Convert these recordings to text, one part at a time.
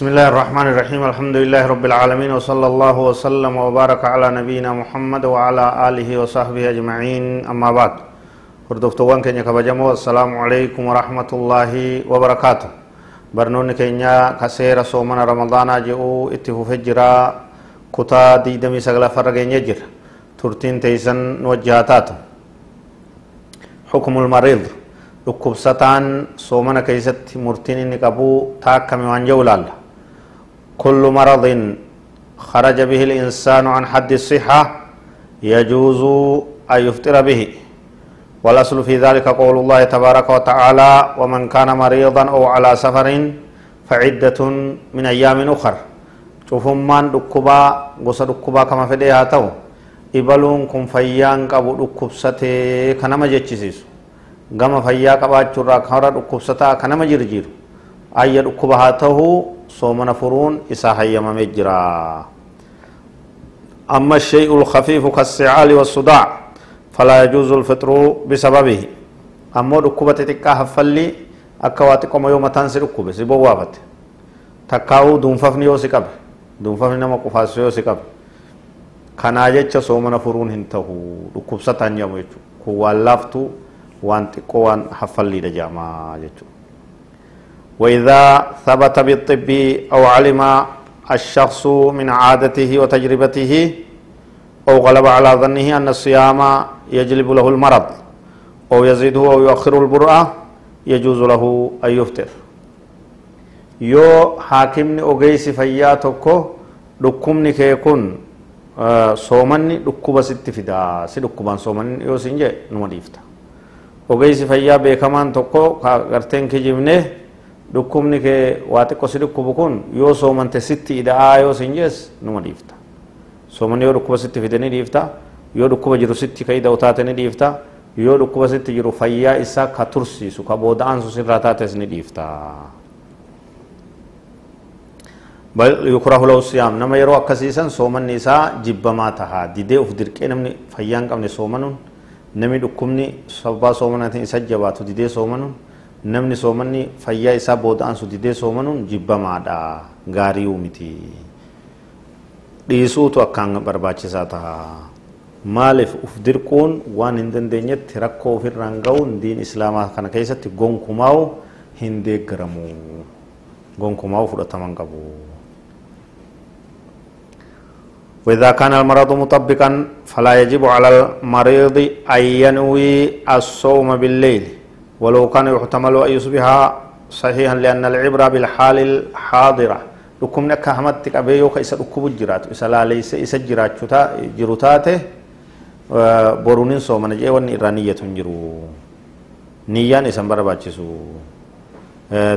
بسم الله الرحمن الرحيم. الحمد لله رب العالمين وصلى الله وسلم وبارك على نبينا محمد وعلى آله وصحبه أجمعين. أما بعد هردفتوان كينيا كبجمو السلام عليكم ورحمة الله وبركاته برنون كينيا كسير صومنا رمضان جئو اتفو فجرا كتا دي دمي سغلا فرقين يجر ترتين تيسن نوجهاتات حكم المريض dhukkubsataan soomana keeysatti murtiin inni qabu taakkame waan ilaalla. كل مرض خرج به الإنسان عن حد الصحة يجوز أن يفتر به. والأصل في ذلك قول الله تبارك وتعالى ومن كان مريضا أو على سفر فعدة من أيام أخر. شوفوا من دكوبا غصة دكوبا كما في دياتو إبلون كم فيان كابو دكوب ستي كنما جيتشيسيس غم فيا كبا چورا كارا دكوب ستا كنما جير ayya dhukkuba haa ta'u soomana furuun isaa أما الشيء الخفيف كالسعال والصداع فلا يجوز الفطر بسببه. أما ركوبة تكا هفلي أكواتي قم يوم تنسي ركوبة سيبو وافت تكاو دونففني يوسي قب دونففني نما قفاس يوسي قب كنا جيتش سومنا فرون هنتهو ركوبة تانيا ويجو كوان لافتو وان تقو وان هفلي دجاما جيتشو وإذا ثبت بالطب أو علم الشخص من عادته وتجربته أو غلب على ظنه أن الصيام يجلب له المرض أو يزيده أو يؤخر البرأة يجوز له أن يفطر. يو حاكمني أغيس فياتك دكمني كي يكون آه، صومني دكوبا ست فدا. سدكوبا صومني يو سنجي نمدي فتا أغيس فيا بيكمان تكو كارتين كي جيبنيه dhukkubni kee waa xiqqo si dhukkubu kun yoo soomante sitti ida'aa yoo sin jees numa dhiifta soomanni yoo dhukkuba sitti fide ni dhiifta yoo dhukkuba jiru sitti ka ida'u taate ni dhiifta yoo dhukkuba sitti jiru fayyaa isaa ka tursiisu ka booda'aansu sirraa taates ni dhiifta yukrahu lahu siyaam nama yeroo akkasiisan soomanni isaa jibbamaa taha didee uf dirqee namni fayyaa hin qabne soomanuun namni dhukkubni sababaa soomanaatiin isa jabaatu didee soomanuun namni soomanni fayyaa isaa booda'ansu didee soomanuun jibbamaadha gaarii'uu miti dhiisuutu akkaan barbaachisaa taha maaliif uf dirquun waan hin dandeenyetti rakkoo ofirraan ga'uun diin islaamaa kana keessatti gonkumaa'u hin deeggaramu gonkumaa'u fudhataman qabu وإذا كان المرض مطبقا فلا يجب على المريض أن ينوي الصوم بالليل ولو كان يحتمل أن يصبح صحيحا لأن العبرة بالحال الحاضرة لكم نكا همتك أبيو كيس ركوب الجرات إسلا ليس إسا جرات جروتاته برونين صومنا جي وان إرانية جرو نيان إسان برباچسو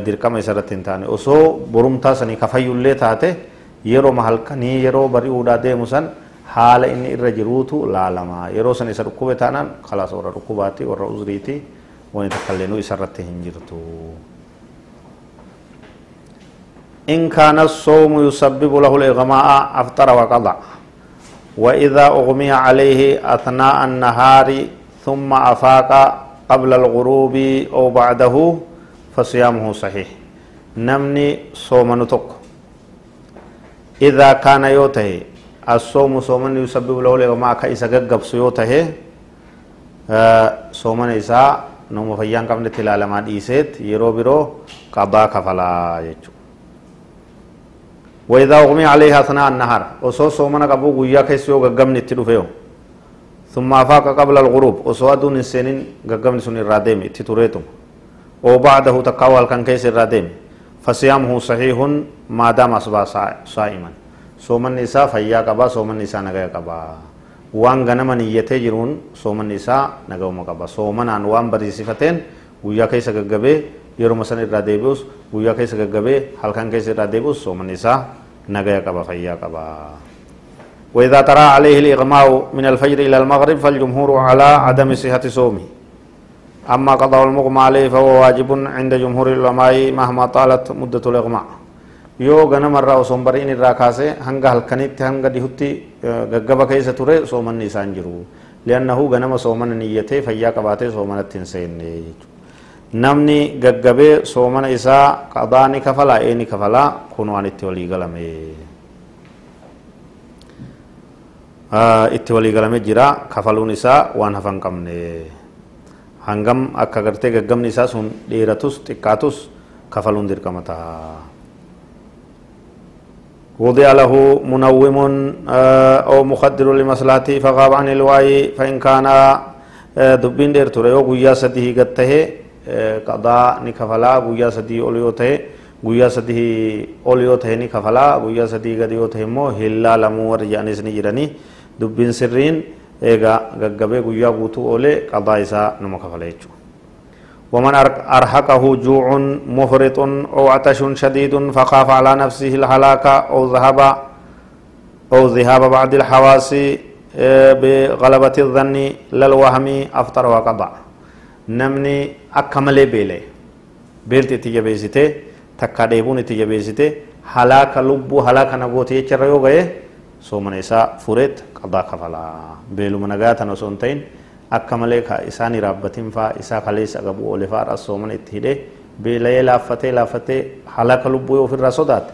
dirqama isarratti hin taane osoo borumtaa sanii kafayyullee taate yeroo halkanii yeroo bari'uudhaa deemu san haala inni irra jiruutu laalama yeroo san isa dhukkube taanaan kalaas warra dhukkubaati warra uzriiti wani takkaillee isarratti hin jirtu إن كان الصوم يسبب له الإغماء أفطر وقضى وإذا أغمي عليه أثناء النهار ثم أفاق قبل الغروب أو بعده فصيامه صحيح نمني صوم نتق إذا كان يوته الصوم صوم يسبب له الإغماء كإسا قب سيوته صوم إساء nama fayyaan qabnetti ilaalamaa dhiiseet yeroo biroo qabaa kafalaa jechuudha. وإذا أغمي عليها أثناء النهار وصو صومنا قبو قويا كيسيو غغمني اتدفيو ثم أفاق قبل الغروب وصو أدون السنين غغمني سن الرادم اتتوريتم وبعده تقاوال كان كيس الرادم فصيامه صحيح ما دام أصبح صائما صوم النساء فيا قبا صوم النساء نغيا قبا waan ganama niyyatee jiruun soomanni isaa nagahuma qaba soomanaan waan barsiisifateen guyyaa keessa gaggabee yeruma san irraa deebi'us guyyaa keessa gaggabee halkan keessa irraa deebi'us soomanni isaa nagaya qaba fayyaa qaba وإذا ترى عليه الإغماء من الفجر إلى المغرب فالجمهور على عدم صحة صومه أما قضاء المغمى عليه فهو واجب عند جمهور العلماء مهما طالت مدة الإغماء yoo ganamarraa osoo bari'in irraa kaasee hanga halkanitti hanga dhihutti gaggaba keessa ture soomanni isaan jiru li'annahu ganama soomana niyyatee fayyaa qabaatee soomanatti hin seenne namni gaggabee soomana isaa qadaa ni kafalaa ee ni kafalaa kun waan itti walii galame itti walii galame jira kafaluun isaa waan hafan qabne hangam akka gartee gaggabni isaa sun dheeratus xiqqaatus kafaluun dirqama ta'a وضع له منوم أو مخدر لمصلحته فغاب عن الوعي فإن كان دبين دير ترى يو غيا سديه قته قضاء نكفلا غيا سديه أوليو ته غيا سديه أوليو ته نكفلا غيا سديه قد يو ته مو هلا لمو ورجاني سني جراني دبين سرين gaggabee guyyaa guutuu oolee qadaa isaa nama kafala jechuudha. ومن أرهقه جوع مفرط أو عطش شديد فخاف على نفسه الهلاك أو ذهب أو ذهاب بعض الحواس بغلبة الظن للوهم أفطر وقضى. نمني أكمل بيلي. بيلتي تجبيزته takka dheebuun itti jabeessite halaaka lubbuu halaaka nagooti jecharra yoo gahe soomana isaa fureet qadaa kafalaa beeluma akka malee isaan raabbatiin faa isaa kaleessa qabu oole faa soomana itti hidhee beela'ee laaffatee laaffatee halaka lubbuu yoo ofirraa sodaate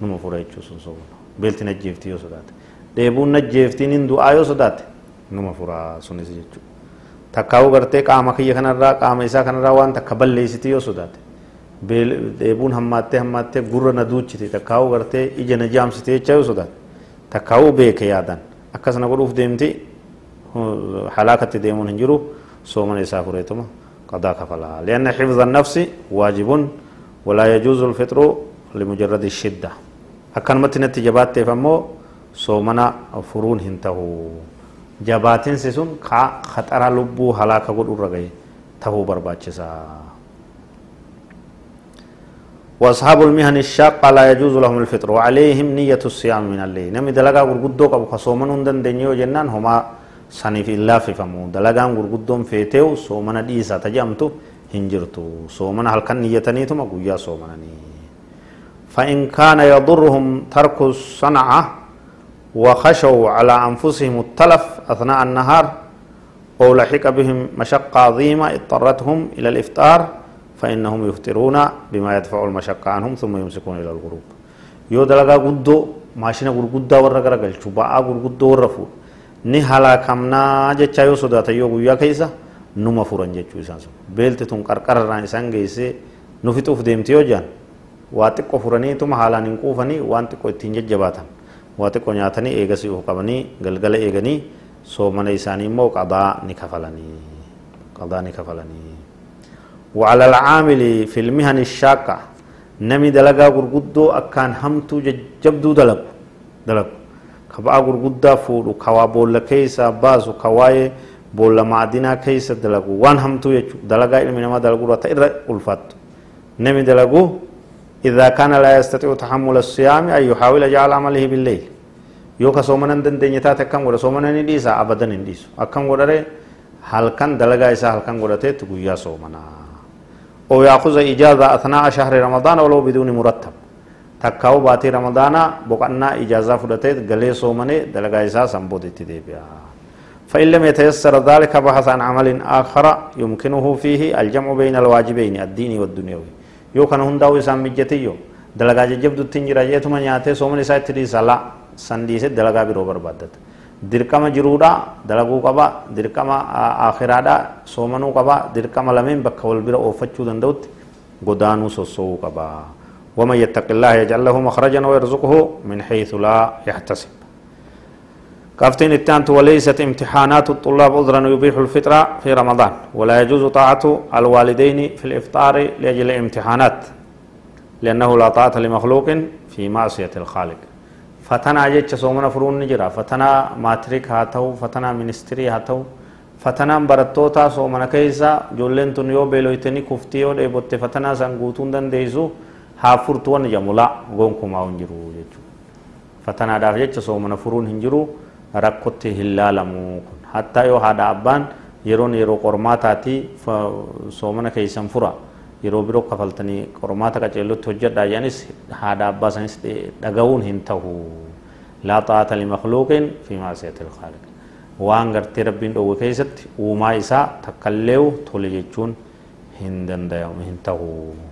numa fura jechuu sun soomana beelti najjeeftii yoo sodaate dheebuun najjeeftiin hin du'aa yoo sodaate numa fura sunis jechuudha takkaa'uu gartee qaama kiyya kanarraa qaama isaa kanarraa waan takka balleessiti yoo sodaate dheebuun hammaattee hammaattee gurra na duuchite takkaa'uu gartee ija na jaamsite jecha yoo sodaate takkaa'uu beeke yaadan akkasana godhuuf deemti jiru soomana isaa fureetuma qadaa kafalaa lianna xifza annafsi waajibun walaa yajuuzu lfixru limujarradi shidda akkanumatti natti jabaatteef ammoo soomana furuun hin tahu jabaatinsi sun ka khaxara lubbuu halaaka godhurra gahe tahuu barbaachisaa وأصحاب المهن الشاقة لا يجوز لهم الفطر وعليهم نية الصيام من الليل نمي دلقا غرغدو قبو خصومن هندن دنيو جنان هما في فمو دلقا غرغدو فيتيو صومنا ديسا تجمتو هنجرتو صومنا هل كان نيتني ثم قويا صومنني فإن كان يضرهم ترك الصنعة وخشوا على أنفسهم التلف أثناء النهار أو لحق بهم مشقة عظيمة اضطرتهم إلى الإفطار فإنهم يفطرون بما يدفع المشقة عنهم ثم يمسكون إلى الغروب يو غدو ماشينا غرغدا ورا غرغل شبا غرغدو ورا فو ni halaakamnaa jecha yoo sodaata yoo guyyaa keessa numa furan jechuu isaan sun beelti tun qarqararraan isaan geessee nu fixuuf deemti yoo jaan waa xiqqoo furaniituma haalaan hin quufanii waan xiqqoo ittiin jajjabaatan waa xiqqoo nyaatanii eegasii of qabanii galgala eeganii soomana isaanii immoo qadaa ni kafalanii qadaa ni kafalanii وعلى العامل في المهن الشاقة نمي دلقا غرغدو أكان همتو جبدو دلق دلق كبا غرغدا فودو كوا بولا كيسا باسو كواي بولا معدنا كيسا دلقو وان همتو يجو دلقا علم نما دلقو رتا إر ألفات نمي دلقو إذا كان لا يستطيع تحمل الصيام أن يحاول جعل عمله بالليل يوكا سومنا دندن يتاتا كم غدا سومنا نديسا أبدا نديسو أكم غدا halkan dalagaa isaa halkan godhateetti guyyaa soomanaa أو يأخذ إجازة أثناء شهر رمضان ولو بدون مرتب تكاو باتي رمضان بقنا إجازة فلتيت قلي صومني دلقا إساء سنبود اتدابيا فإن لم يتيسر ذلك بحث عن عمل آخر يمكنه فيه الجمع بين الواجبين الديني والدنيوي يو كان هنداو إسان مجتيو دلقا ججب دو تنجر جيتما نياتي صومن إساء اتديسا لا سنديسة دلقا برو بربادت dirqama jiruudha dalaguu qaba dirqama akhiraadha soomanuu qaba dirqama lameen bakka wal bira oofachuu danda'utti godaanuu sossoo'uu qaba ومن يتق الله يجعل له مخرجا ويرزقه من حيث لا يحتسب. كافتين التانت وليست امتحانات الطلاب عذرا يبيح الفطرة في رمضان ولا يجوز طاعة الوالدين في الإفطار لأجل امتحانات لأنه لا طاعة لمخلوق في معصية الخالق. فتنا جيت صومنا فرون نجرا فتنا ماتريك هاتو فتنا منستري هاتو فتنا برتوتا صومنا كيزا جولنتون يو بيلويتني كفتيو ديبوتي فتنا سانغوتون دان ديزو haa furtu wanni jedhamu laa gonkumaa hin jiru jechuudha fatanaadhaaf jecha soomana furuun hin jiru rakkotti hin laalamu kun hattaa yoo haadha abbaan yeroon yeroo qormaataati soomana keessan fura. yeroo biroo kafaltanii qormaata qaceellotti hojjedhaa jedhanis haadha abbaa sanis dhaga'uun hin tahu laa xaa'ata limakluuqin fi maasiyati ilkhaaliq waan gartee rabbiin dhowwe keessatti uumaa isaa takkalleewu tole jechuun هندن ديوم هنتهو برنوني